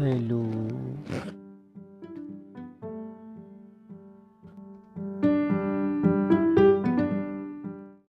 Hello.